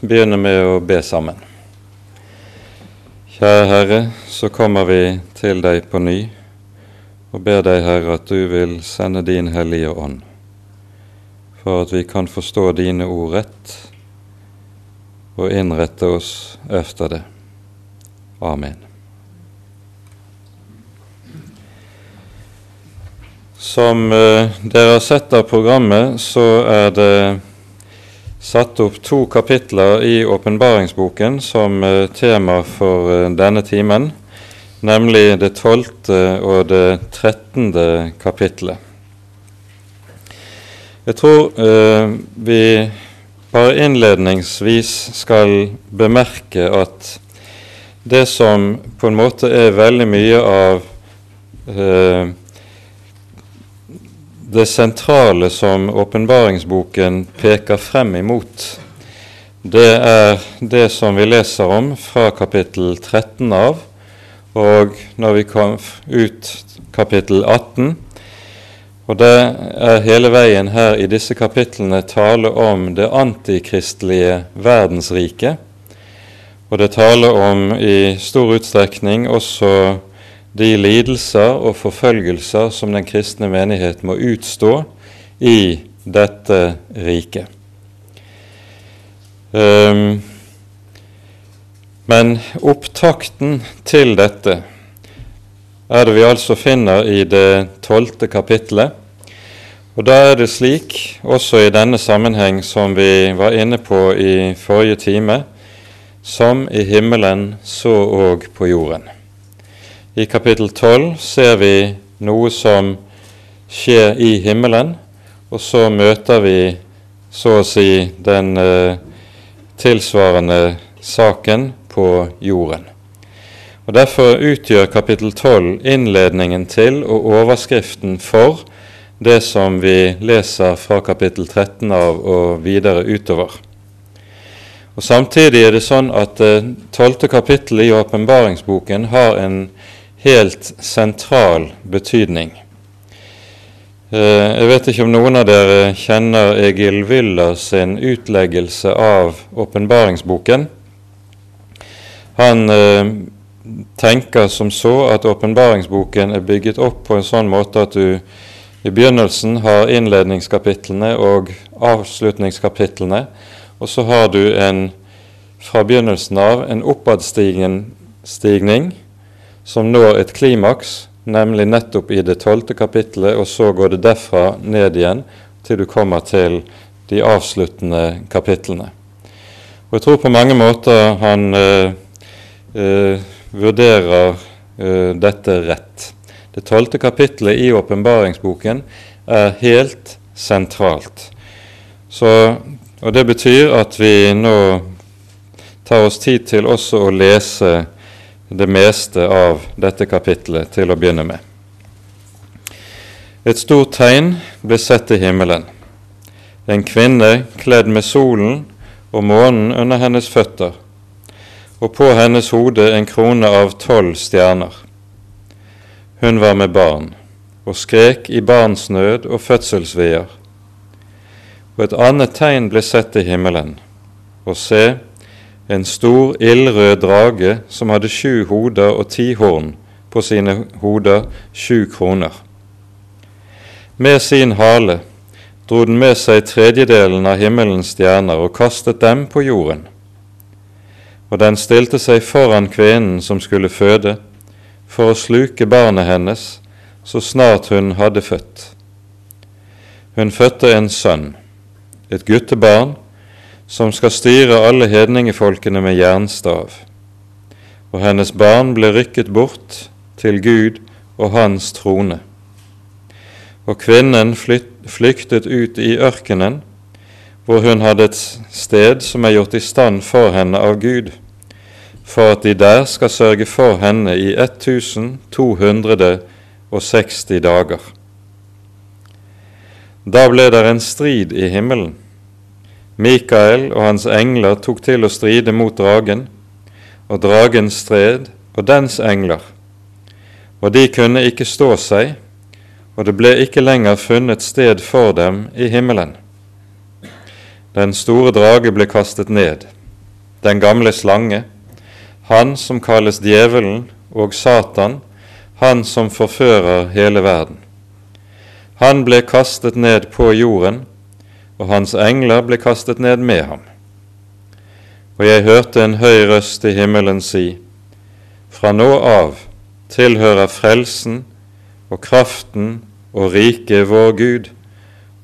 begynne med å be sammen. Kjære Herre, så kommer vi til deg på ny og ber deg, Herre, at du vil sende din Hellige Ånd, for at vi kan forstå dine ord rett og innrette oss efter det. Amen. Som eh, dere har sett av programmet, så er det satt opp to kapitler i åpenbaringsboken som eh, tema for eh, denne timen, nemlig det tolvte og det trettende kapitlet. Jeg tror eh, vi bare innledningsvis skal bemerke at det som på en måte er veldig mye av eh, det sentrale som åpenbaringsboken peker frem imot, det er det som vi leser om fra kapittel 13 av, og når vi kom ut kapittel 18. Og det er hele veien her i disse kapitlene tale om det antikristelige verdensriket. Og det taler om i stor utstrekning også de lidelser og forfølgelser som den kristne menighet må utstå i dette riket. Um, men opptakten til dette er det vi altså finner i det tolvte kapittelet. Og da er det slik, også i denne sammenheng som vi var inne på i forrige time, som i himmelen, så òg på jorden. I kapittel 12 ser vi noe som skjer i himmelen, og så møter vi så å si den eh, tilsvarende saken på jorden. Og Derfor utgjør kapittel 12 innledningen til og overskriften for det som vi leser fra kapittel 13 av og videre utover. Og Samtidig er det sånn at det tolvte kapittelet i åpenbaringsboken har en helt sentral betydning. Eh, jeg vet ikke om noen av dere kjenner Egil Willer sin utleggelse av åpenbaringsboken. Han eh, tenker som så at åpenbaringsboken er bygget opp på en sånn måte at du i begynnelsen har innledningskapitlene og avslutningskapitlene, og så har du en fra begynnelsen av en oppadstigning som når et klimaks, nemlig nettopp i det tolvte kapittelet, og så går det derfra ned igjen til du kommer til de avsluttende kapitlene. Og Jeg tror på mange måter han eh, eh, vurderer eh, dette rett. Det tolvte kapittelet i åpenbaringsboken er helt sentralt. Så, og Det betyr at vi nå tar oss tid til også å lese det meste av dette kapitlet til å begynne med. Et stort tegn ble sett i himmelen. En kvinne kledd med solen og månen under hennes føtter, og på hennes hode en krone av tolv stjerner. Hun var med barn og skrek i barnsnød og fødselsvier. Og et annet tegn ble sett i himmelen, og se, en stor ildrød drage som hadde sju hoder og ti horn på sine hoder, sju kroner. Med sin hale dro den med seg tredjedelen av himmelens stjerner og kastet dem på jorden. Og den stilte seg foran kvinnen som skulle føde, for å sluke barnet hennes så snart hun hadde født. Hun fødte en sønn, et guttebarn, som skal styre alle hedningefolkene med jernstav. Og hennes barn ble rykket bort til Gud og hans trone. Og kvinnen flyktet ut i ørkenen, hvor hun hadde et sted som er gjort i stand for henne av Gud, for at de der skal sørge for henne i 1260 dager. Da ble det en strid i himmelen Mikael og hans engler tok til å stride mot dragen, og dragen stred og dens engler. Og de kunne ikke stå seg, og det ble ikke lenger funnet sted for dem i himmelen. Den store drage ble kastet ned, den gamle slange, han som kalles djevelen og Satan, han som forfører hele verden. Han ble kastet ned på jorden, og hans engler ble kastet ned med ham. Og jeg hørte en høy røst i himmelen si, Fra nå av tilhører frelsen og kraften og riket vår Gud,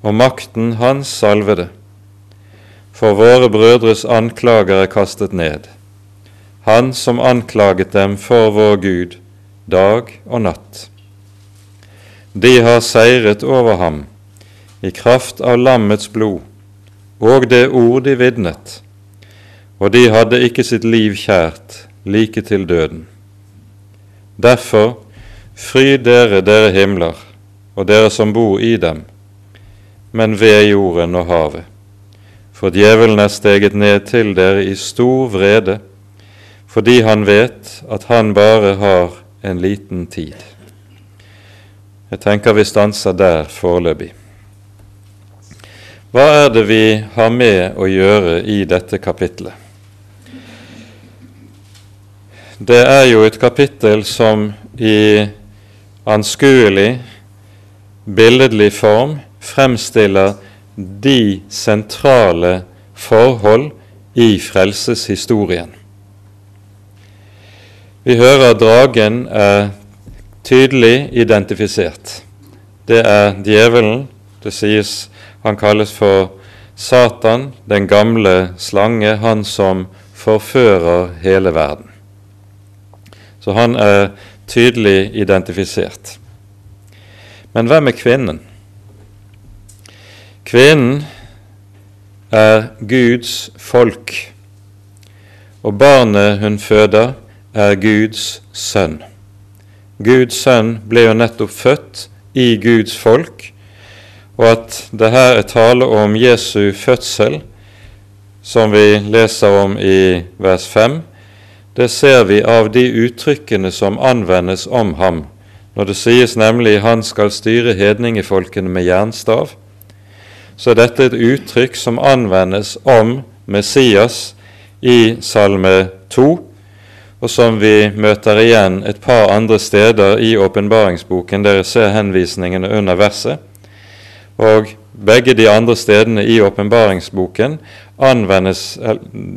og makten Hans salvede. For våre brødres anklager er kastet ned, Han som anklaget dem for vår Gud dag og natt. De har seiret over ham i kraft av lammets blod og det ord de vitnet, og de hadde ikke sitt liv kjært like til døden. Derfor fryd dere, dere himler, og dere som bor i dem, men ved jorden og havet. For djevelen er steget ned til dere i stor vrede, fordi han vet at han bare har en liten tid. Jeg tenker vi stanser der foreløpig. Hva er det vi har med å gjøre i dette kapitlet? Det er jo et kapittel som i anskuelig, billedlig form fremstiller de sentrale forhold i frelseshistorien. Vi hører at dragen er tydelig identifisert. Det er djevelen. Det sies han kalles for Satan, den gamle slange, han som forfører hele verden. Så han er tydelig identifisert. Men hvem er kvinnen? Kvinnen er Guds folk, og barnet hun føder, er Guds sønn. Guds sønn ble jo nettopp født i Guds folk, og at det her er tale om Jesu fødsel, som vi leser om i vers 5, det ser vi av de uttrykkene som anvendes om ham, når det sies nemlig 'han skal styre hedningefolkene med jernstav', så er dette et uttrykk som anvendes om Messias i Salme 2, og som vi møter igjen et par andre steder i åpenbaringsboken. Dere ser henvisningene under verset. Og begge de andre stedene i åpenbaringsboken anvendes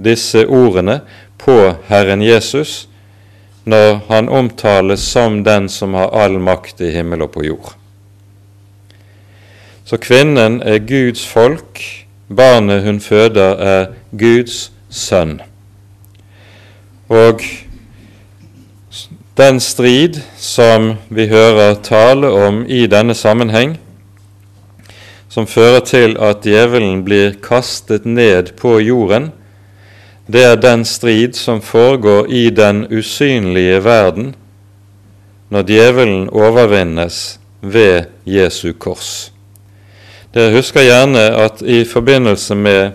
disse ordene på Herren Jesus når han omtales som den som har all makt i himmel og på jord. Så kvinnen er Guds folk, barnet hun føder er Guds sønn. Og den strid som vi hører tale om i denne sammenheng, som fører til at djevelen blir kastet ned på jorden, det er den strid som foregår i den usynlige verden når djevelen overvinnes ved Jesu kors. Dere husker gjerne at i forbindelse med,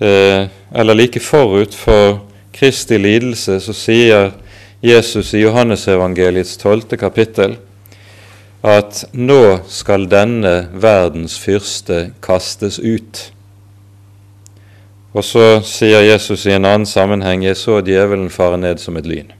eh, eller like forut for Kristi lidelse, så sier Jesus i Johannesevangeliets tolvte kapittel at nå skal denne verdens fyrste kastes ut. Og så sier Jesus i en annen sammenheng 'Jeg så djevelen fare ned som et lyn'.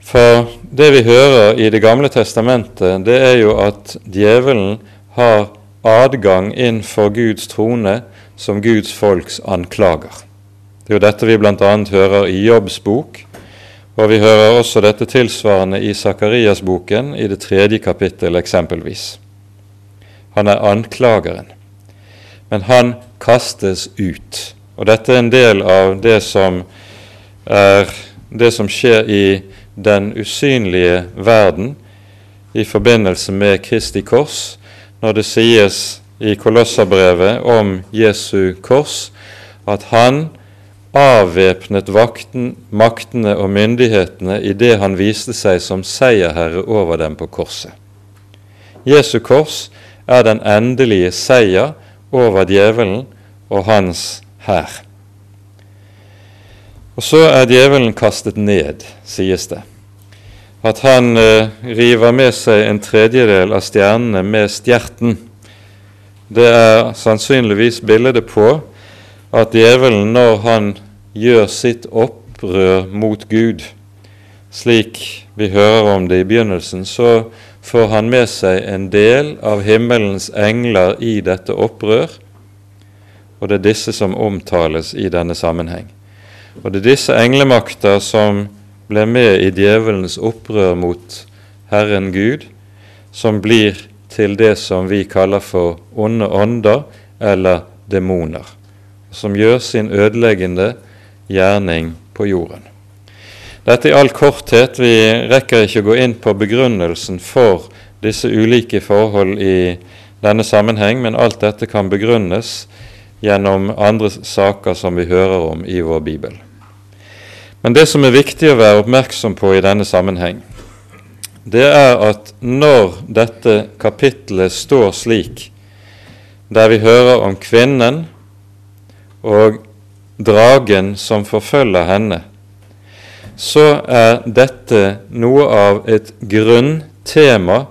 For det vi hører i Det gamle testamentet, det er jo at djevelen har adgang inn for Guds trone som Guds folks anklager. Det er jo dette vi bl.a. hører i Jobbs bok, og vi hører også dette tilsvarende i Sakarias-boken i det tredje kapittel eksempelvis. Han er anklageren men han kastes ut. Og dette er en del av det som er det som skjer i den usynlige verden i forbindelse med Kristi kors, når det sies i Kolosserbrevet om Jesu kors at han avvæpnet vakten, maktene og myndighetene i det han viste seg som seierherre over dem på korset. Jesu kors er den endelige seier over djevelen og hans hær. Og så er djevelen kastet ned, sies det. At han eh, river med seg en tredjedel av stjernene med stjerten. Det er sannsynligvis bildet på at djevelen, når han gjør sitt opprør mot Gud, slik vi hører om det i begynnelsen, så får han med seg en del av himmelens engler i dette opprør, og det er disse som omtales i denne sammenheng. Og det er disse englemakter som ble med i djevelens opprør mot Herren Gud, som blir til det som vi kaller for onde ånder eller demoner, som gjør sin ødeleggende gjerning på jorden. Dette i all korthet. Vi rekker ikke å gå inn på begrunnelsen for disse ulike forhold i denne sammenheng, men alt dette kan begrunnes gjennom andre saker som vi hører om i vår bibel. Men det som er viktig å være oppmerksom på i denne sammenheng, det er at når dette kapitlet står slik, der vi hører om kvinnen og dragen som forfølger henne, så er dette noe av et grunntema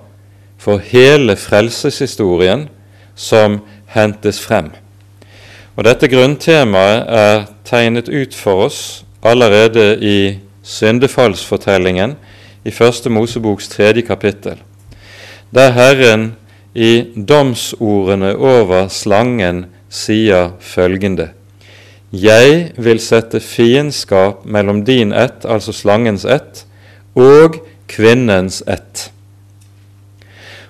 for hele frelseshistorien som hentes frem. Og Dette grunntemaet er tegnet ut for oss allerede i syndefallsfortellingen i Første Moseboks tredje kapittel, der Herren i domsordene over slangen sier følgende:" Jeg vil sette fiendskap mellom din ett, altså slangens ett, og kvinnens ett.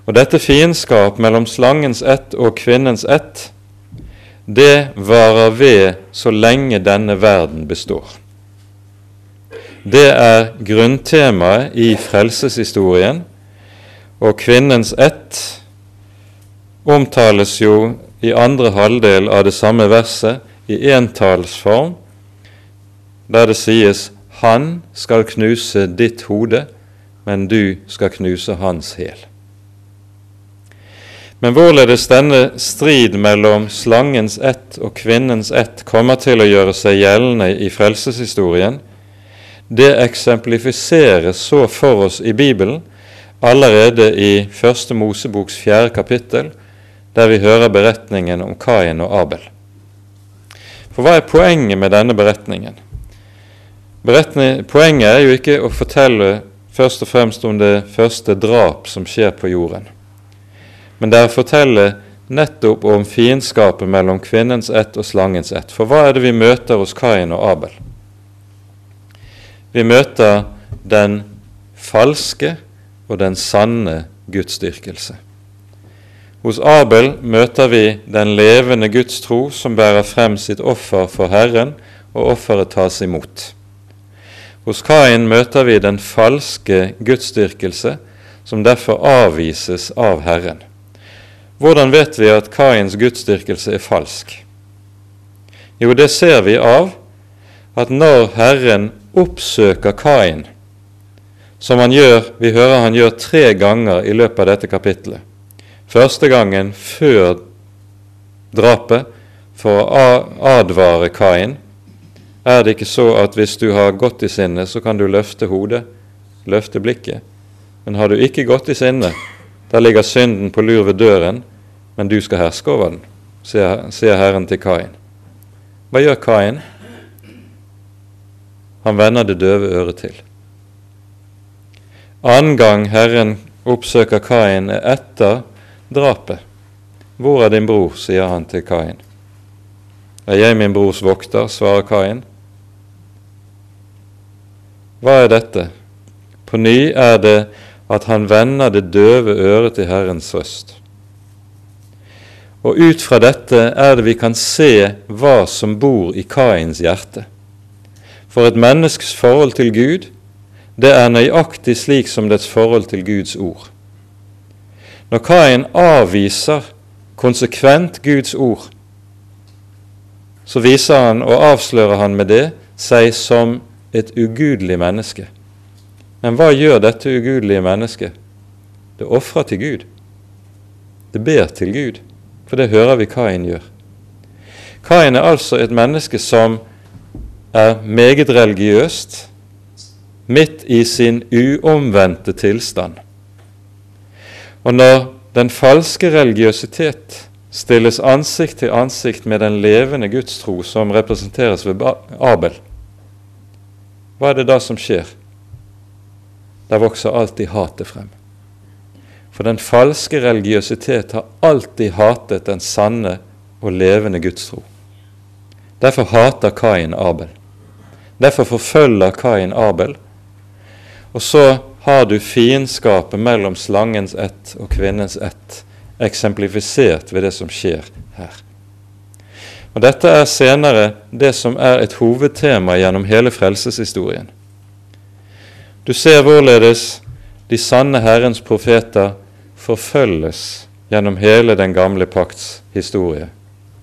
Og dette fiendskap mellom slangens ett og kvinnens ett, det varer ved så lenge denne verden består. Det er grunntemaet i frelseshistorien, og kvinnens ett omtales jo i andre halvdel av det samme verset i entallsform, der det sies 'Han skal knuse ditt hode, men du skal knuse hans hæl'. Men hvorledes denne strid mellom slangens ett og kvinnens ett kommer til å gjøre seg gjeldende i frelseshistorien, det eksemplifiseres så for oss i Bibelen allerede i Første Moseboks fjerde kapittel, der vi hører beretningen om Kain og Abel. For hva er poenget med denne beretningen? Beretning, poenget er jo ikke å fortelle først og fremst om det første drap som skjer på jorden, men det er å fortelle nettopp om fiendskapet mellom kvinnens ett og slangens ett. For hva er det vi møter hos Kain og Abel? Vi møter den falske og den sanne gudsdyrkelse. Hos Abel møter vi den levende Guds tro som bærer frem sitt offer for Herren, og offeret tas imot. Hos Kain møter vi den falske gudsdyrkelse, som derfor avvises av Herren. Hvordan vet vi at Kains gudsdyrkelse er falsk? Jo, det ser vi av at når Herren oppsøker Kain, som han gjør, vi hører han gjør tre ganger i løpet av dette kapittelet, Første gangen før drapet for å advare Kain. Er det ikke så at hvis du har gått i sinne, så kan du løfte hodet, løfte blikket? Men har du ikke gått i sinne, der ligger synden på lur ved døren, men du skal herske over den, sier Herren til Kain. Hva gjør Kain? Han vender det døve øret til. Annen gang Herren oppsøker Kain, er etter drapet. Hvor er din bror? sier han til Kain. Er jeg min brors vokter? svarer Kain. Hva er dette? På ny er det at han vender det døve øret til Herrens røst. Og ut fra dette er det vi kan se hva som bor i Kains hjerte. For et menneskes forhold til Gud, det er nøyaktig slik som dets forhold til Guds ord. Når Kain avviser konsekvent Guds ord, så viser han og avslører han med det seg som et ugudelig menneske. Men hva gjør dette ugudelige mennesket? Det ofrer til Gud. Det ber til Gud, for det hører vi Kain gjør. Kain er altså et menneske som er meget religiøst, midt i sin uomvendte tilstand. Og når den falske religiøsitet stilles ansikt til ansikt med den levende gudstro som representeres ved Abel, hva er det da som skjer? Der vokser alltid hatet frem. For den falske religiøsitet har alltid hatet den sanne og levende gudstro. Derfor hater Kain Abel. Derfor forfølger Kain Abel. Og så har du fiendskapet mellom slangens ett og kvinnens ett eksemplifisert ved det som skjer her. Og Dette er senere det som er et hovedtema gjennom hele frelseshistorien. Du ser hvorledes de sanne Herrens profeter forfølges gjennom hele den gamle pakts historie.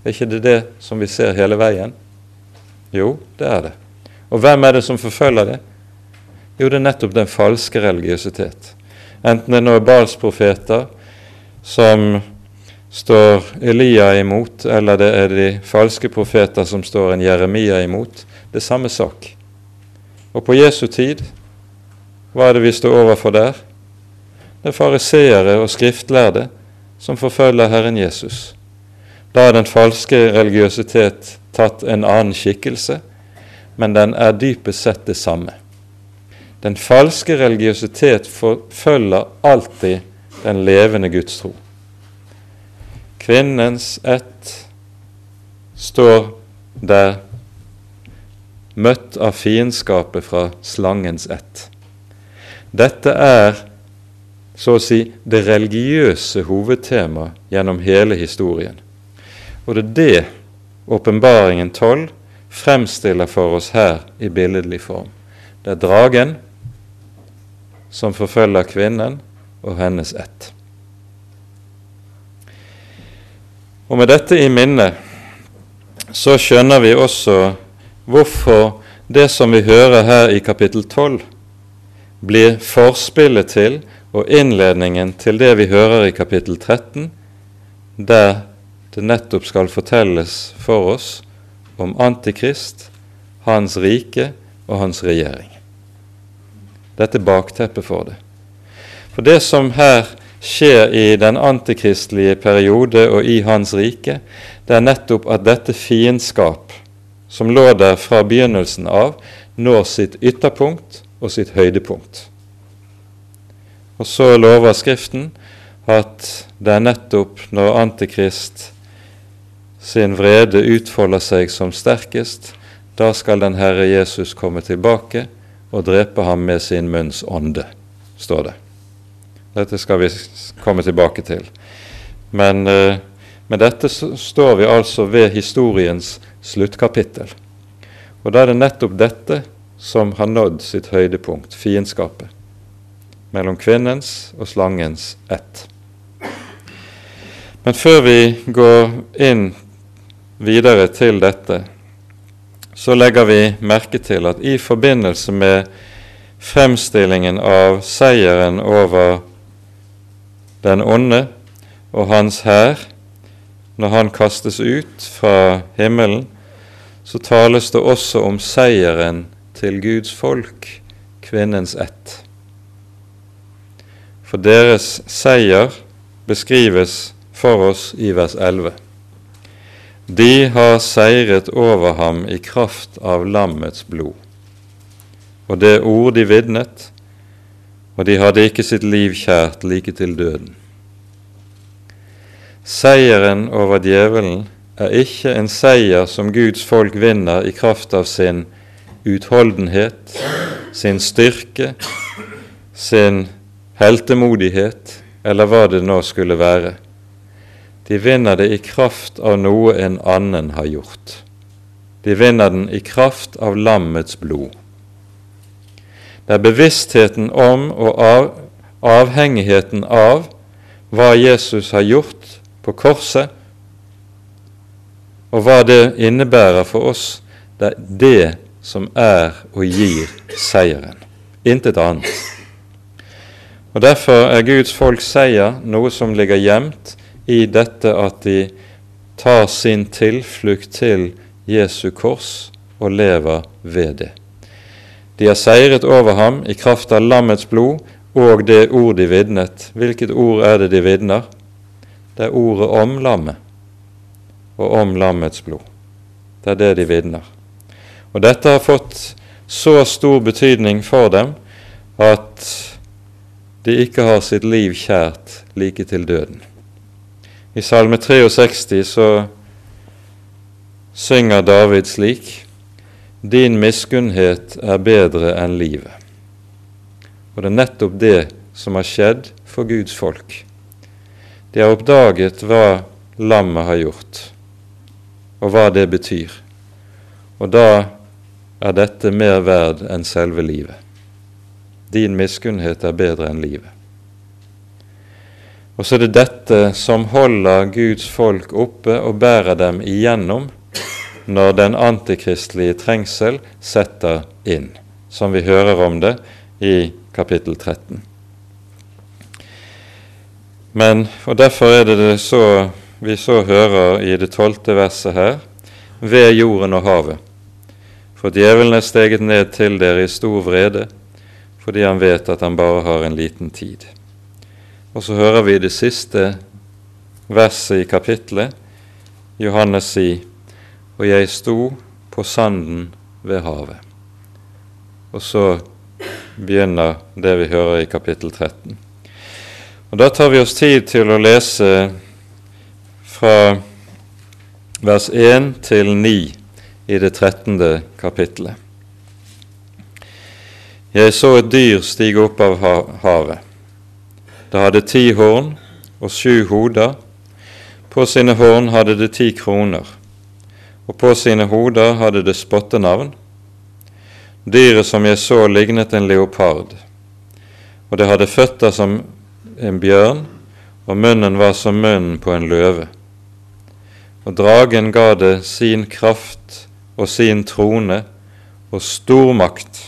Er ikke det det som vi ser hele veien? Jo, det er det. Og hvem er det som forfølger det? Jo, det er nettopp den falske religiøsitet. Enten det nå er Bals-profeter som står Elia imot, eller det er de falske profeter som står en Jeremia imot. Det er samme sak. Og på Jesu tid, hva er det vi står overfor der? Det er fariseere og skriftlærde som forfølger Herren Jesus. Da er den falske religiøsitet tatt en annen skikkelse, men den er dypest sett det samme. Den falske religiøsitet forfølger alltid den levende Guds tro. Kvinnens ett står der møtt av fiendskapet fra slangens ett. Dette er så å si det religiøse hovedtemaet gjennom hele historien. Og det er det åpenbaringen 12 fremstiller for oss her i billedlig form. Det er dragen som forfølger kvinnen og hennes ett. Og med dette i minne så skjønner vi også hvorfor det som vi hører her i kapittel 12, blir forspillet til og innledningen til det vi hører i kapittel 13, der det nettopp skal fortelles for oss om Antikrist, hans rike og hans regjering. Dette bakteppet for det. For det som her skjer i den antikristelige periode og i hans rike, det er nettopp at dette fiendskap, som lå der fra begynnelsen av, når sitt ytterpunkt og sitt høydepunkt. Og så lover Skriften at det er nettopp når Antikrist sin vrede utfolder seg som sterkest, da skal den Herre Jesus komme tilbake og drepe ham med sin munns ånde, står det. Dette skal vi komme tilbake til. Men eh, med dette står vi altså ved historiens sluttkapittel. Og da er det nettopp dette som har nådd sitt høydepunkt, fiendskapet mellom kvinnens og slangens ett. Men før vi går inn videre til dette, så legger vi merke til at i forbindelse med fremstillingen av seieren over den onde og hans hær, når han kastes ut fra himmelen, så tales det også om seieren til Guds folk, kvinnens ett. For deres seier beskrives for oss i vers 11. De har seiret over ham i kraft av lammets blod. Og det ord de vidnet, og de hadde ikke sitt liv kjært like til døden. Seieren over djevelen er ikke en seier som Guds folk vinner i kraft av sin utholdenhet, sin styrke, sin heltemodighet, eller hva det nå skulle være. De vinner det i kraft av noe en annen har gjort. De vinner den i kraft av lammets blod. Det er bevisstheten om og av, avhengigheten av hva Jesus har gjort på korset, og hva det innebærer for oss. Det er det som er og gir seieren. Intet annet. Og Derfor er Guds folks seier noe som ligger gjemt i dette at de tar sin tilflukt til Jesu kors og lever ved det. De har seiret over ham i kraft av lammets blod og det ord de vitnet. Hvilket ord er det de vitner? Det er ordet om lammet. og om lammets blod. Det er det de vitner. Og dette har fått så stor betydning for dem at de ikke har sitt liv kjært like til døden. I Salme 63 så synger David slik Din miskunnhet er bedre enn livet. Og det er nettopp det som har skjedd for Guds folk. De har oppdaget hva lammet har gjort, og hva det betyr. Og da er dette mer verd enn selve livet. Din miskunnhet er bedre enn livet. Og så er det dette som holder Guds folk oppe og bærer dem igjennom når den antikristelige trengsel setter inn, som vi hører om det i kapittel 13. Men, og Derfor er det, det så, vi så hører i det tolvte verset her, ved jorden og havet. For djevelen er steget ned til dere i stor vrede, fordi han vet at han bare har en liten tid. Og så hører vi det siste verset i kapittelet, Johannes si, og jeg sto på sanden ved havet. Og så begynner det vi hører i kapittel 13. Og Da tar vi oss tid til å lese fra vers 1 til 9 i det 13. kapittelet. Jeg så et dyr stige opp av havet. Det hadde ti horn og sju hoder. På sine horn hadde det ti kroner, og på sine hoder hadde det spottenavn. Dyret som jeg så, lignet en leopard, og det hadde føtter som en bjørn, og munnen var som munnen på en løve. Og dragen ga det sin kraft og sin trone og stor makt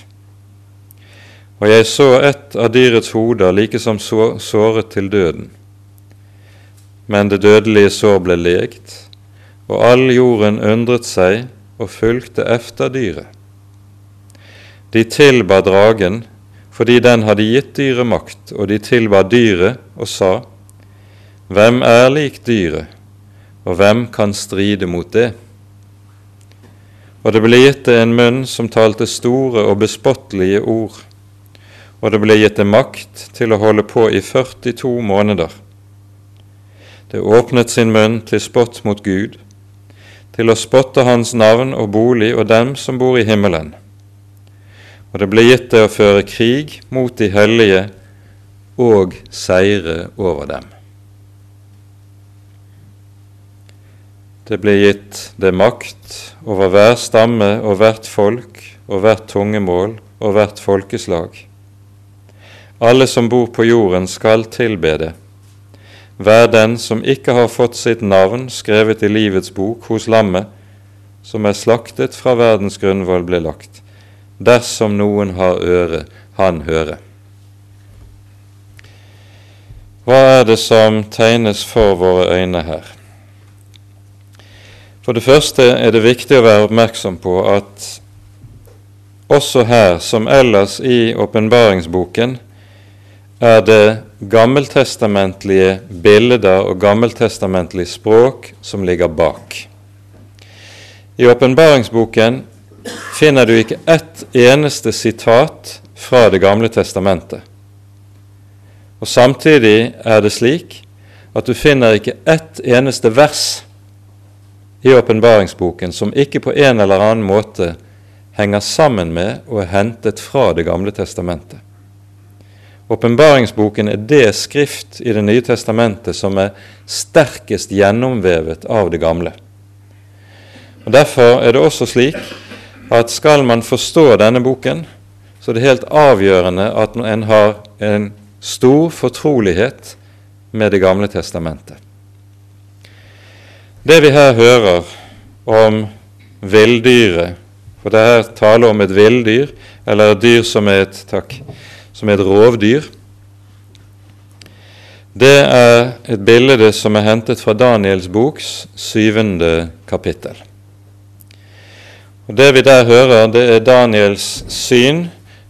og jeg så ett av dyrets hoder like som såret til døden. Men det dødelige sår ble legt, og all jorden undret seg og fulgte efter dyret. De tilba dragen fordi den hadde gitt dyret makt, og de tilba dyret og sa:" Hvem er lik dyret, og hvem kan stride mot det? Og det ble gitt det en munn som talte store og bespottelige ord og det ble gitt det makt til å holde på i 42 måneder. Det åpnet sin munn til spott mot Gud, til å spotte Hans navn og bolig og dem som bor i himmelen. Og det ble gitt det å føre krig mot de hellige og seire over dem. Det ble gitt det makt over hver stamme og hvert folk og hvert tungemål og hvert folkeslag alle som bor på jorden, skal tilbe det. Vær den som ikke har fått sitt navn skrevet i livets bok hos lammet, som er slaktet fra verdens grunnvoll ble lagt, dersom noen har øre, han høre. Hva er det som tegnes for våre øyne her? For det første er det viktig å være oppmerksom på at også her, som ellers i åpenbaringsboken, er det gammeltestamentlige bilder og gammeltestamentlig språk som ligger bak. I åpenbaringsboken finner du ikke ett eneste sitat fra Det gamle testamentet. Og Samtidig er det slik at du finner ikke ett eneste vers i åpenbaringsboken som ikke på en eller annen måte henger sammen med og er hentet fra Det gamle testamentet. Åpenbaringsboken er det skrift i Det nye testamentet som er sterkest gjennomvevet av det gamle. Og Derfor er det også slik at skal man forstå denne boken, så er det helt avgjørende at en har en stor fortrolighet med Det gamle testamentet. Det vi her hører om villdyret, for det er her tale om et villdyr, eller et dyr som er et takk, som er et rovdyr. Det er et bilde som er hentet fra Daniels boks syvende kapittel. Og Det vi der hører, det er Daniels syn,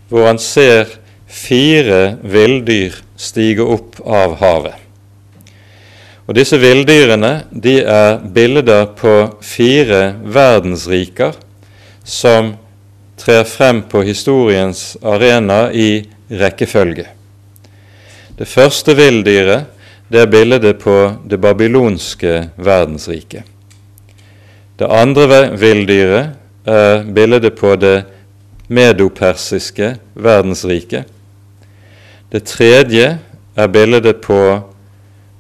hvor han ser fire villdyr stige opp av havet. Og Disse villdyrene de er bilder på fire verdensriker som trer frem på historiens arena i rekkefølge. Det første villdyret det er bildet på det babylonske verdensriket. Det andre villdyret er bildet på det medopersiske verdensriket. Det tredje er bildet på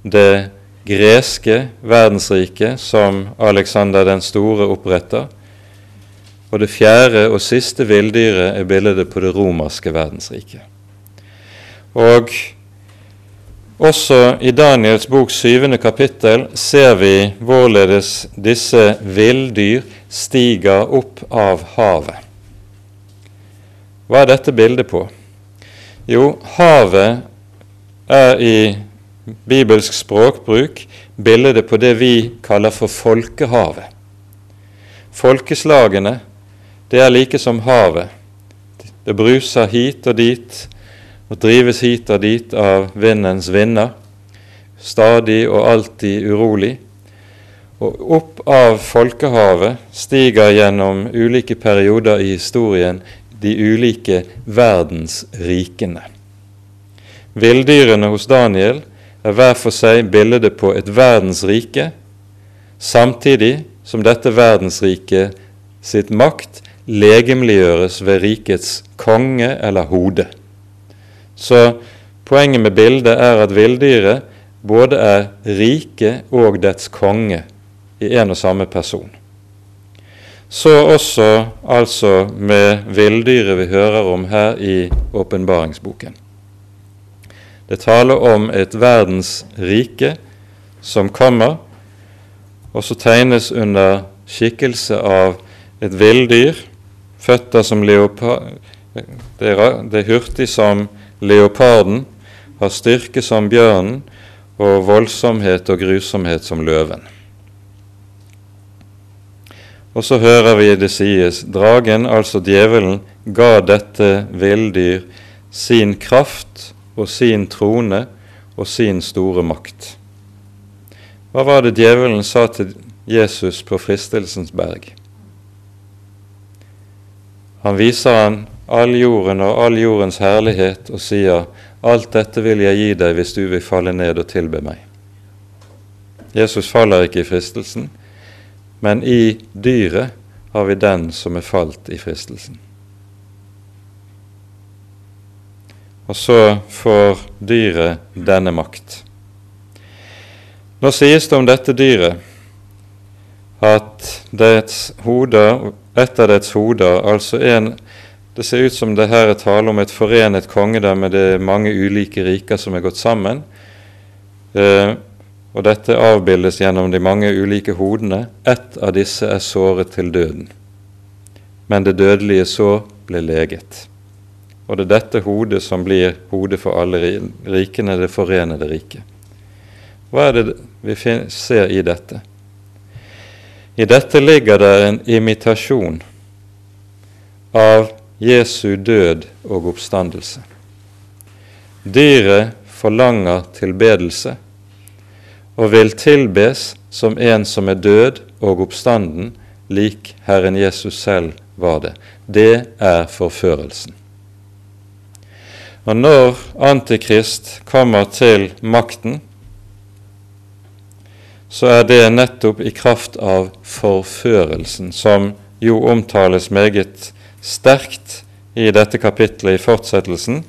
det greske verdensriket som Alexander den store oppretter. Og det fjerde og siste villdyret er bildet på det romerske verdensriket. Og også i Daniels bok syvende kapittel ser vi hvorledes disse villdyr stiger opp av havet. Hva er dette bildet på? Jo, havet er i bibelsk språkbruk bildet på det vi kaller for folkehavet. Folkeslagene, det er like som havet. Det bruser hit og dit og drives hit og dit av vindens vinder, stadig og alltid urolig. Og opp av folkehavet stiger gjennom ulike perioder i historien de ulike verdensrikene. Villdyrene hos Daniel er hver for seg bildet på et verdensrike, samtidig som dette verdensriket sitt makt legemliggjøres ved rikets konge eller hode. Så poenget med bildet er at villdyret både er riket og dets konge i en og samme person. Så også altså med villdyret vi hører om her i åpenbaringsboken. Det taler om et verdens rike som kommer, og så tegnes under skikkelse av et villdyr, føtter som leopard Det er hurtig som leoparden, har styrke som bjørnen og voldsomhet og grusomhet som løven. Og så hører vi det sies dragen, altså djevelen, ga dette villdyr sin kraft og sin trone og sin store makt. Hva var det djevelen sa til Jesus på fristelsens berg? Han viser han all jorden og all jordens herlighet og sier, alt dette vil jeg gi deg hvis du vil falle ned og tilbe meg. Jesus faller ikke i fristelsen, men i dyret har vi den som er falt i fristelsen. og så får dyret denne makt. Nå sies det om dette dyret at dets hoder, et av dets hoder, altså en Det ser ut som det her er tale om et forenet kongedømme, det er mange ulike riker som er gått sammen. Eh, og dette avbildes gjennom de mange ulike hodene. Ett av disse er såret til døden, men det dødelige sår ble leget. Og det er dette hodet som blir hodet for alle rikene, det forenede riket. Hva er det vi ser i dette? I dette ligger det en imitasjon av Jesu død og oppstandelse. Dyret forlanger tilbedelse og vil tilbes som en som er død og oppstanden, lik Herren Jesus selv var det. Det er forførelsen. Og når Antikrist kommer til makten, så er det nettopp i kraft av forførelsen, som jo omtales meget sterkt i dette kapitlet i fortsettelsen.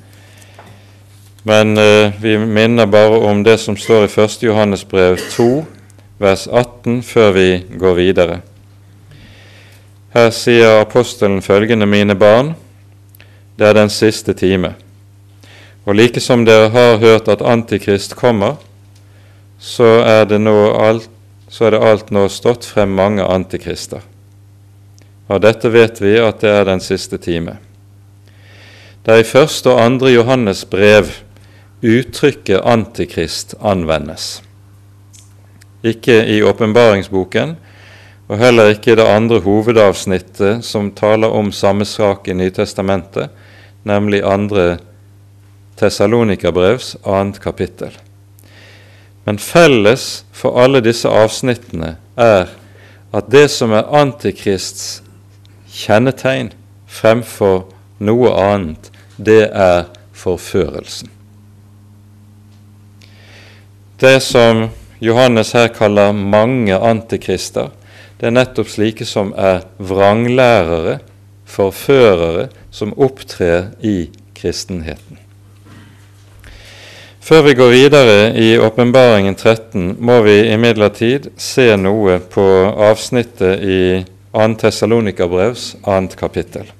Men eh, vi minner bare om det som står i 1. Johannes brev 2, vers 18, før vi går videre. Her sier apostelen følgende, mine barn, det er den siste time. Og like som dere har hørt at Antikrist kommer, så er det, alt, så er det alt nå stått frem mange antikrister. Av dette vet vi at det er den siste time. Det er i første og andre Johannes brev uttrykket antikrist anvendes. Ikke i åpenbaringsboken, og heller ikke i det andre hovedavsnittet som taler om samme sak i Nytestamentet, nemlig andre Tessalonikabrevs annet kapittel. Men felles for alle disse avsnittene er at det som er Antikrists kjennetegn fremfor noe annet, det er forførelsen. Det som Johannes her kaller mange antikrister, det er nettopp slike som er vranglærere, forførere, som opptrer i kristenheten. Før vi går videre i Åpenbaringen 13, må vi imidlertid se noe på avsnittet i 2. Tessalonikabrevs 2. kapittel.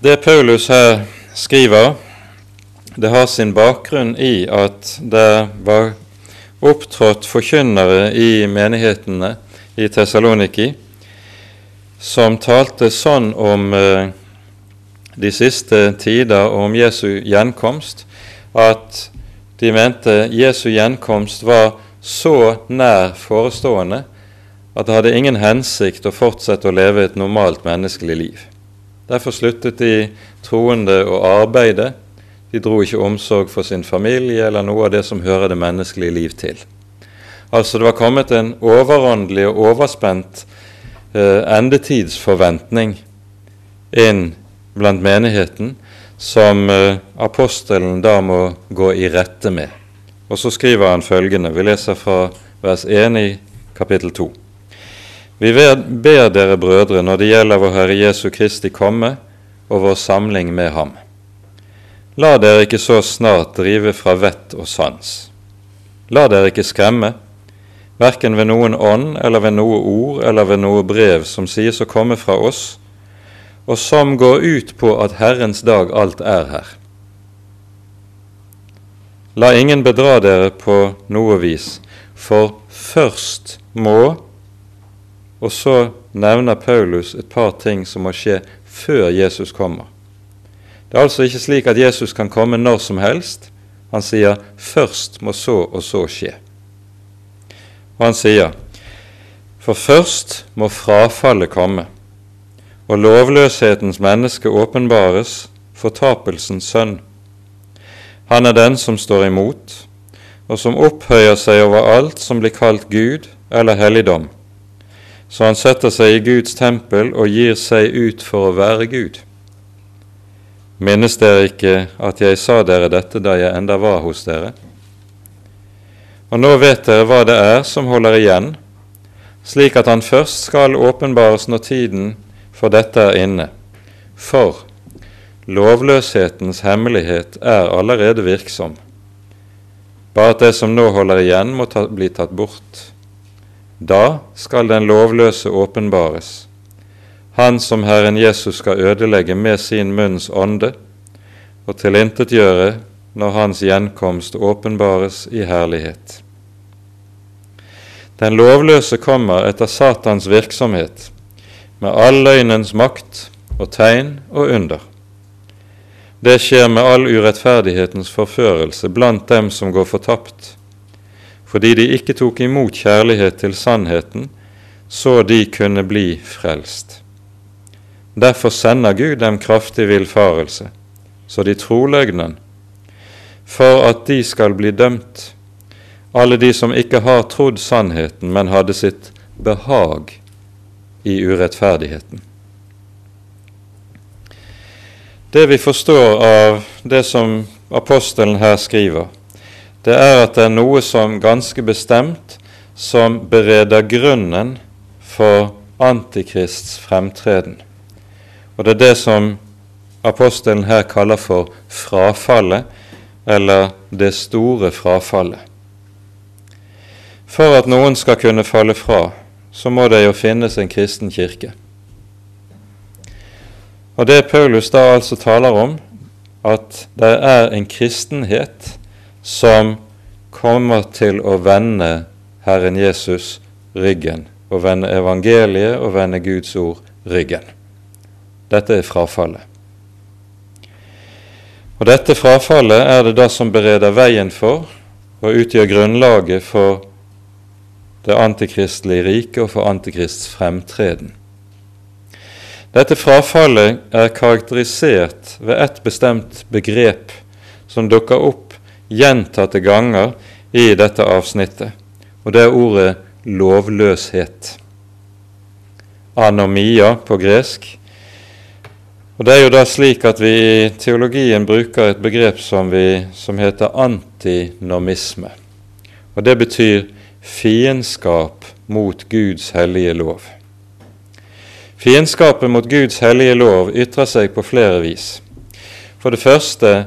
Det Paulus her skriver, det har sin bakgrunn i at det var opptrådt forkynnere i menighetene i Tessaloniki som talte sånn om eh, de siste tider og om Jesu gjenkomst at de mente Jesu gjenkomst var så nær forestående at det hadde ingen hensikt å fortsette å leve et normalt menneskelig liv. Derfor sluttet de troende å arbeide. De dro ikke omsorg for sin familie eller noe av det som hører det menneskelige liv til. Altså det var kommet en overåndelig og overspent endetidsforventning inn blant menigheten som eh, apostelen da må gå i rette med. Og så skriver han følgende, vi leser fra vers 1 i kapittel 2. Vi ber dere brødre når det gjelder vår Herre Jesu Kristi komme og vår samling med ham. La dere ikke så snart drive fra vett og sans. La dere ikke skremme, verken ved noen ånd eller ved noe ord eller ved noe brev som sies å komme fra oss, og som går ut på at Herrens dag alt er her. La ingen bedra dere på noe vis, for først må og så nevner Paulus et par ting som må skje før Jesus kommer. Det er altså ikke slik at Jesus kan komme når som helst. Han sier 'først må så og så skje'. Og han sier for først må frafallet komme, og lovløshetens menneske åpenbares, fortapelsens sønn. Han er den som står imot, og som opphøyer seg over alt som blir kalt Gud eller helligdom så han setter seg i Guds tempel og gir seg ut for å være Gud. Minnes dere ikke at jeg sa dere dette da jeg enda var hos dere? Og nå vet dere hva det er som holder igjen, slik at han først skal åpenbares når tiden for dette er inne. For lovløshetens hemmelighet er allerede virksom, bare at det som nå holder igjen, må ta, bli tatt bort. Da skal den lovløse åpenbares, han som Herren Jesus skal ødelegge med sin munns ånde og tilintetgjøre når hans gjenkomst åpenbares i herlighet. Den lovløse kommer etter Satans virksomhet med all løgnens makt og tegn og under. Det skjer med all urettferdighetens forførelse blant dem som går fortapt, fordi de ikke tok imot kjærlighet til sannheten, så de kunne bli frelst. Derfor sender Gud dem kraftig villfarelse, så de tror løgnen, for at de skal bli dømt, alle de som ikke har trodd sannheten, men hadde sitt behag i urettferdigheten. Det vi forstår av det som apostelen her skriver, det er at det er noe som ganske bestemt som bereder grunnen for Antikrists fremtreden. Og det er det som apostelen her kaller for frafallet, eller det store frafallet. For at noen skal kunne falle fra, så må det jo finnes en kristen kirke. Og det Paulus da altså taler om, at det er en kristenhet som kommer til å vende Herren Jesus ryggen, og vende evangeliet og vende Guds ord ryggen. Dette er frafallet. Og Dette frafallet er det da som bereder veien for og utgjør grunnlaget for det antikristelige riket og for antikrists fremtreden. Dette frafallet er karakterisert ved ett bestemt begrep som dukker opp gjentatte ganger i dette avsnittet, og det er ordet lovløshet. Anomia på gresk. Og Det er jo da slik at vi i teologien bruker et begrep som, vi, som heter antinomisme. Og Det betyr fiendskap mot Guds hellige lov. Fiendskapet mot Guds hellige lov ytrer seg på flere vis. For det første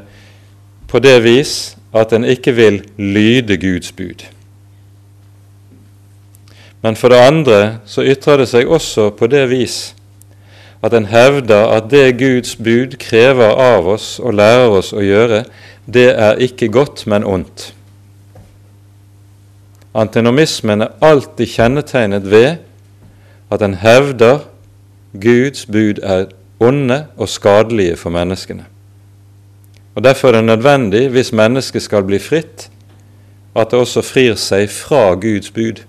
på det vis at en ikke vil lyde Guds bud. Men for det andre så ytrer det seg også på det vis at en hevder at det Guds bud krever av oss og lærer oss å gjøre, det er ikke godt, men ondt. Antinomismen er alltid kjennetegnet ved at en hevder Guds bud er onde og skadelige for menneskene. Og Derfor er det nødvendig, hvis mennesket skal bli fritt, at det også frir seg fra Guds bud.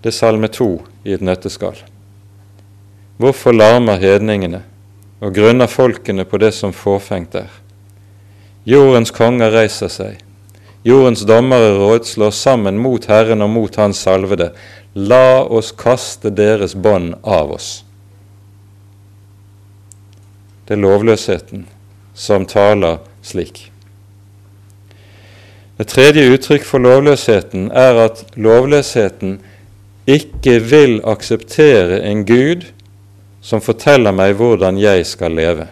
Det er Salme 2 i et nøtteskall. Hvorfor larmer hedningene og grunner folkene på det som fåfengt er? Jordens konger reiser seg, jordens dommere rådslår sammen mot Herren og mot Hans salvede. La oss kaste deres bånd av oss. Det er lovløsheten som taler slik. Det tredje uttrykk for lovløsheten er at lovløsheten ikke vil akseptere en Gud som forteller meg hvordan jeg skal leve.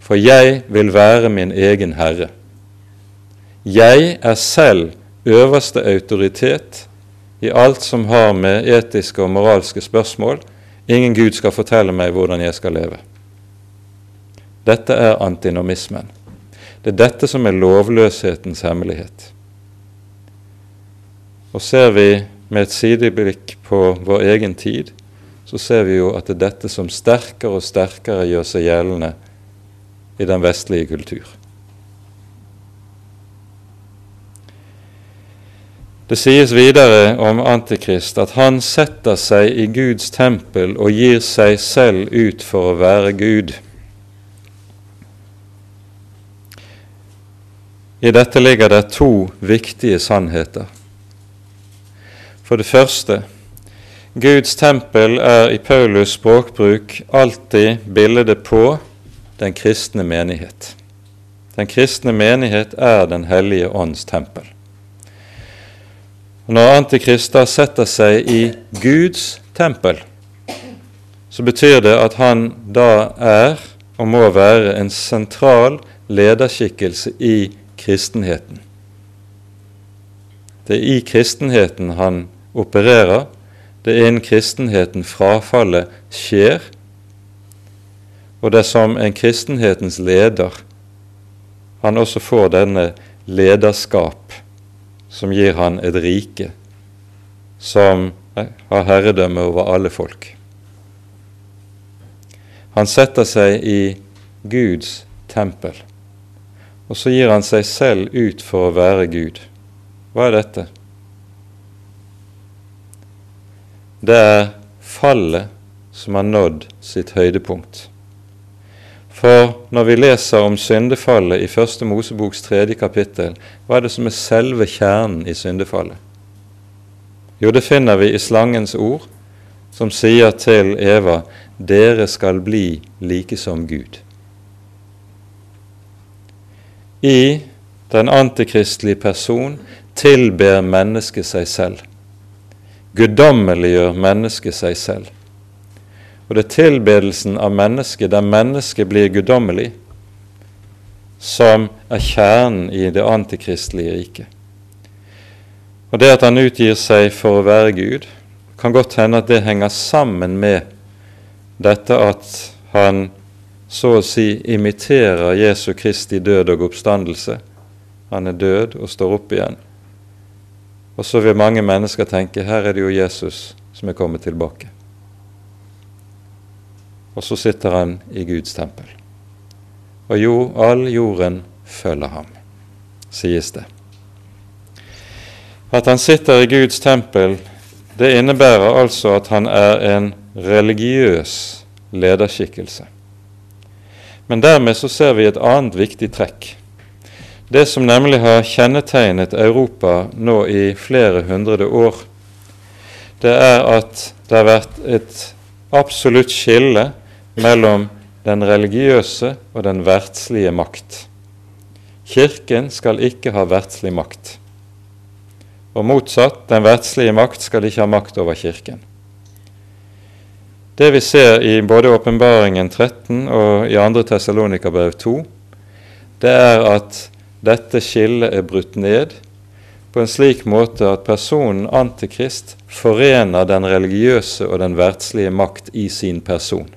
For jeg vil være min egen herre. Jeg er selv øverste autoritet i alt som har med etiske og moralske spørsmål. Ingen Gud skal fortelle meg hvordan jeg skal leve. Dette er antinomismen. Det er dette som er lovløshetens hemmelighet. Og ser vi med et sideblikk på vår egen tid, så ser vi jo at det er dette som sterkere og sterkere gjør seg gjeldende i den vestlige kultur. Det sies videre om Antikrist at han setter seg i Guds tempel og gir seg selv ut for å være Gud. I dette ligger det to viktige sannheter. For det første Guds tempel er i Paulus språkbruk alltid bildet på den kristne menighet. Den kristne menighet er Den hellige ånds tempel. Når Antikrister setter seg i Guds tempel, så betyr det at han da er og må være en sentral lederskikkelse i kristenheten. Det er i kristenheten han opererer. Det er innen kristenheten frafallet skjer. Og det er som en kristenhetens leder han også får denne lederskap som gir han et rike som har herredømme over alle folk. Han setter seg i Guds tempel. Og så gir han seg selv ut for å være Gud. Hva er dette? Det er fallet som har nådd sitt høydepunkt. For når vi leser om syndefallet i Første Moseboks tredje kapittel, hva er det som er selve kjernen i syndefallet? Jo, det finner vi i slangens ord, som sier til Eva, dere skal bli like som Gud. I den antikristelige person tilber mennesket seg selv. Guddommeliggjør mennesket seg selv. Og det er tilbedelsen av mennesket der mennesket blir guddommelig, som er kjernen i det antikristelige riket. Og det at han utgir seg for å være Gud, kan godt hende at det henger sammen med dette at han så å si imiterer Jesu Kristi død og oppstandelse. Han er død og står opp igjen. Og så vil mange mennesker tenke her er det jo Jesus som er kommet tilbake. Og så sitter han i Guds tempel. Og jo, all jorden følger ham, sies det. At han sitter i Guds tempel, det innebærer altså at han er en religiøs lederskikkelse. Men dermed så ser vi et annet viktig trekk. Det som nemlig har kjennetegnet Europa nå i flere hundre år, det er at det har vært et absolutt skille mellom den religiøse og den verdslige makt. Kirken skal ikke ha verdslig makt. Og motsatt, den verdslige makt skal ikke ha makt over Kirken. Det vi ser i både Åpenbaringen 13 og i 2. Tessalonikabrev 2, det er at dette skillet er brutt ned på en slik måte at personen Antikrist forener den religiøse og den verdslige makt i sin person.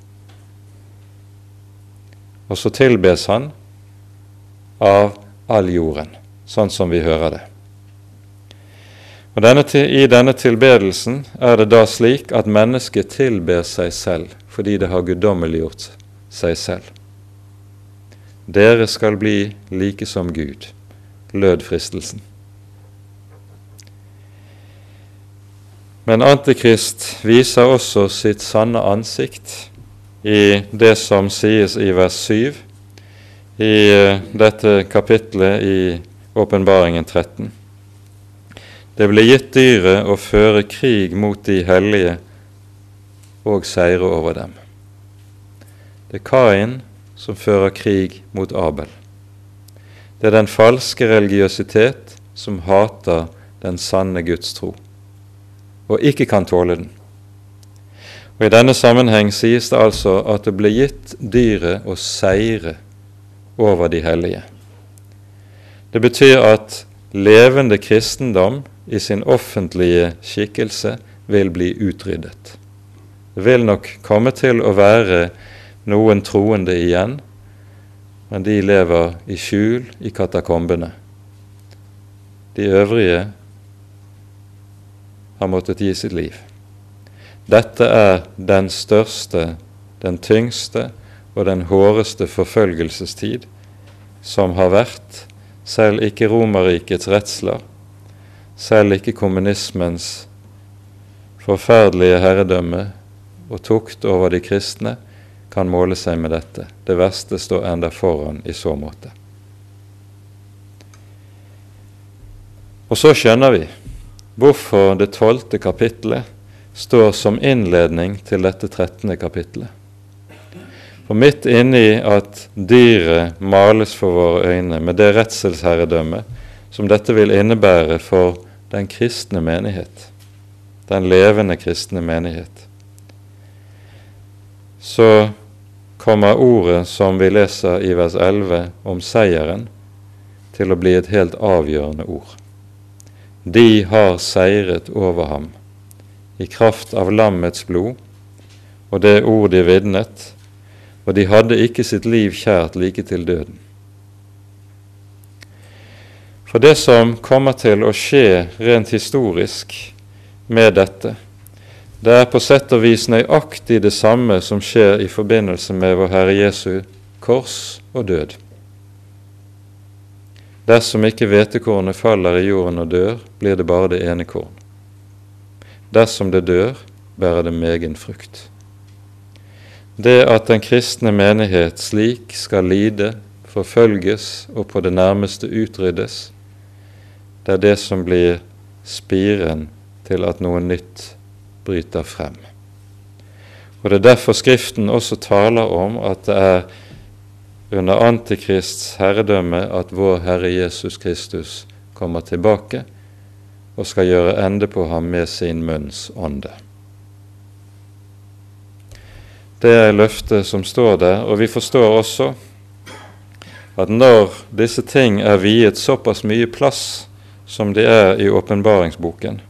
Og så tilbes han av all jorden, sånn som vi hører det. Og denne, I denne tilbedelsen er det da slik at mennesket tilber seg selv fordi det har guddommeliggjort seg selv. Dere skal bli like som Gud, lød fristelsen. Men Antikrist viser også sitt sanne ansikt i det som sies i vers 7 i eh, dette kapitlet i Åpenbaringen 13. Det ble gitt dyret å føre krig mot de hellige og seire over dem. Det er Kain som fører krig mot Abel. Det er den falske religiøsitet som hater den sanne Guds tro og ikke kan tåle den. Og I denne sammenheng sies det altså at det ble gitt dyret å seire over de hellige. Det betyr at levende kristendom i sin offentlige skikkelse vil bli utryddet. Det vil nok komme til å være noen troende igjen, men de lever i skjul i katakombene. De øvrige har måttet gi sitt liv. Dette er den største, den tyngste og den håreste forfølgelsestid som har vært, selv ikke Romerrikets redsler, selv ikke kommunismens forferdelige herredømme og tukt over de kristne kan måle seg med dette. Det verste står enda foran i så måte. Og så skjønner vi hvorfor det tolvte kapittelet står som innledning til dette trettende kapittelet. For midt inni at dyret males for våre øyne med det redselsherredømme som dette vil innebære for den kristne menighet, den levende kristne menighet, så kommer ordet som vi leser i vers 11 om seieren, til å bli et helt avgjørende ord. De har seiret over ham i kraft av lammets blod og det ord de vitnet, og de hadde ikke sitt liv kjært like til døden. For det som kommer til å skje rent historisk med dette, det er på sett og vis nøyaktig det samme som skjer i forbindelse med vår Herre Jesu kors og død. Dersom ikke hvetekornet faller i jorden og dør, blir det bare det ene korn. Dersom det dør, bærer det megen frukt. Det at den kristne menighet slik skal lide, forfølges og på det nærmeste utryddes, det er det som blir spiren til at noe nytt bryter frem. Og Det er derfor Skriften også taler om at det er under Antikrists herredømme at vår Herre Jesus Kristus kommer tilbake og skal gjøre ende på ham med sin munns ånde. Det er løftet som står der, og vi forstår også at når disse ting er viet såpass mye plass som de er i åpenbaringsboken,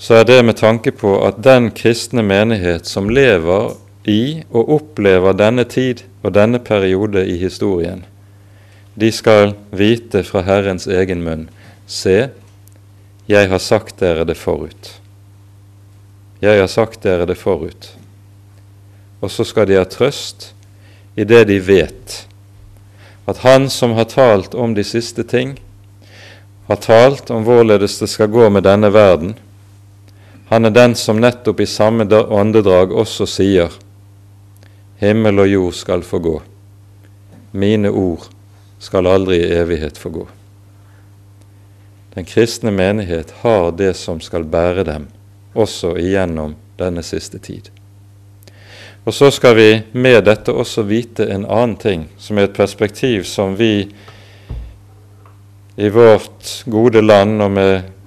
så er det med tanke på at den kristne menighet som lever i og opplever denne tid og denne periode i historien, de skal vite fra Herrens egen munn Se, jeg har sagt dere det forut. Jeg har sagt dere det forut. Og så skal de ha trøst i det de vet, at Han som har talt om de siste ting, har talt om hvorledes det skal gå med denne verden. Han er den som nettopp i samme åndedrag også sier:" Himmel og jord skal forgå, mine ord skal aldri i evighet forgå. Den kristne menighet har det som skal bære dem, også igjennom denne siste tid. Og så skal vi med dette også vite en annen ting, som er et perspektiv som vi i vårt gode land og med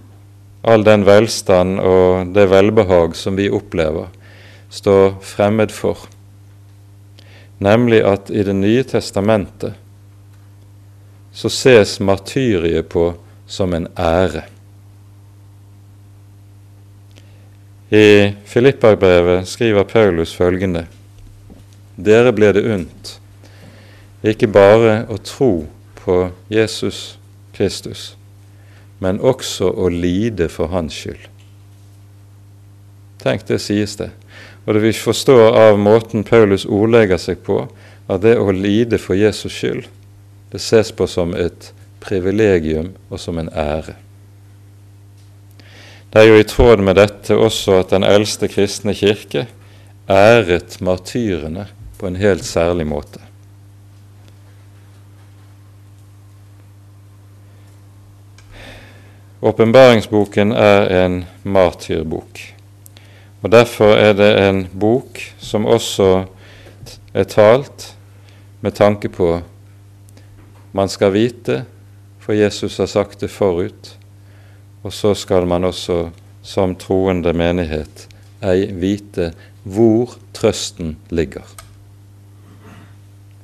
all den velstand og det velbehag som vi opplever, står fremmed for, nemlig at i Det nye testamentet så ses martyriet på som en ære. I Filippa-brevet skriver Paulus følgende.: Dere ble det unt ikke bare å tro på Jesus Kristus, men også å lide for hans skyld. Tenk, det sies det. Og det vi forstår av måten Paulus ordlegger seg på, at det å lide for Jesus skyld, det ses på som et privilegium og som en ære. Det er jo i tråd med dette også at den eldste kristne kirke æret martyrene på en helt særlig måte. Åpenbaringsboken er en martyrbok. og Derfor er det en bok som også er talt med tanke på man skal vite, for Jesus har sagt det forut, og så skal man også som troende menighet ei vite hvor trøsten ligger.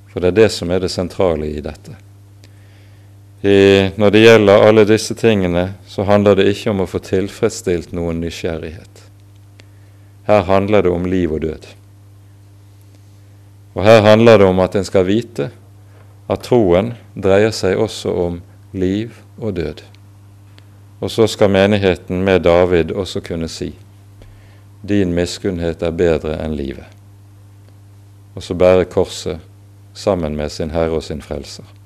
For det er det som er det sentrale i dette. I, når det gjelder alle disse tingene, så handler det ikke om å få tilfredsstilt noen nysgjerrighet. Her handler det om liv og død. Og her handler det om at en skal vite at troen dreier seg også om liv og død. Og så skal menigheten med David også kunne si din miskunnhet er bedre enn livet. Og så bære korset sammen med sin Herre og sin Frelser.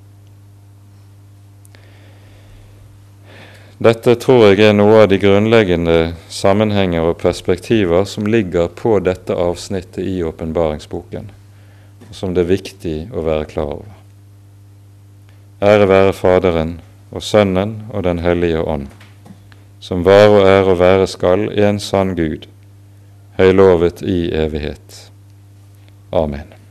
Dette tror jeg er noe av de grunnleggende sammenhenger og perspektiver som ligger på dette avsnittet i åpenbaringsboken, som det er viktig å være klar over. Ære være Faderen og Sønnen og Den hellige ånd som var og er og være skal en sann Gud, høylovet i evighet. Amen.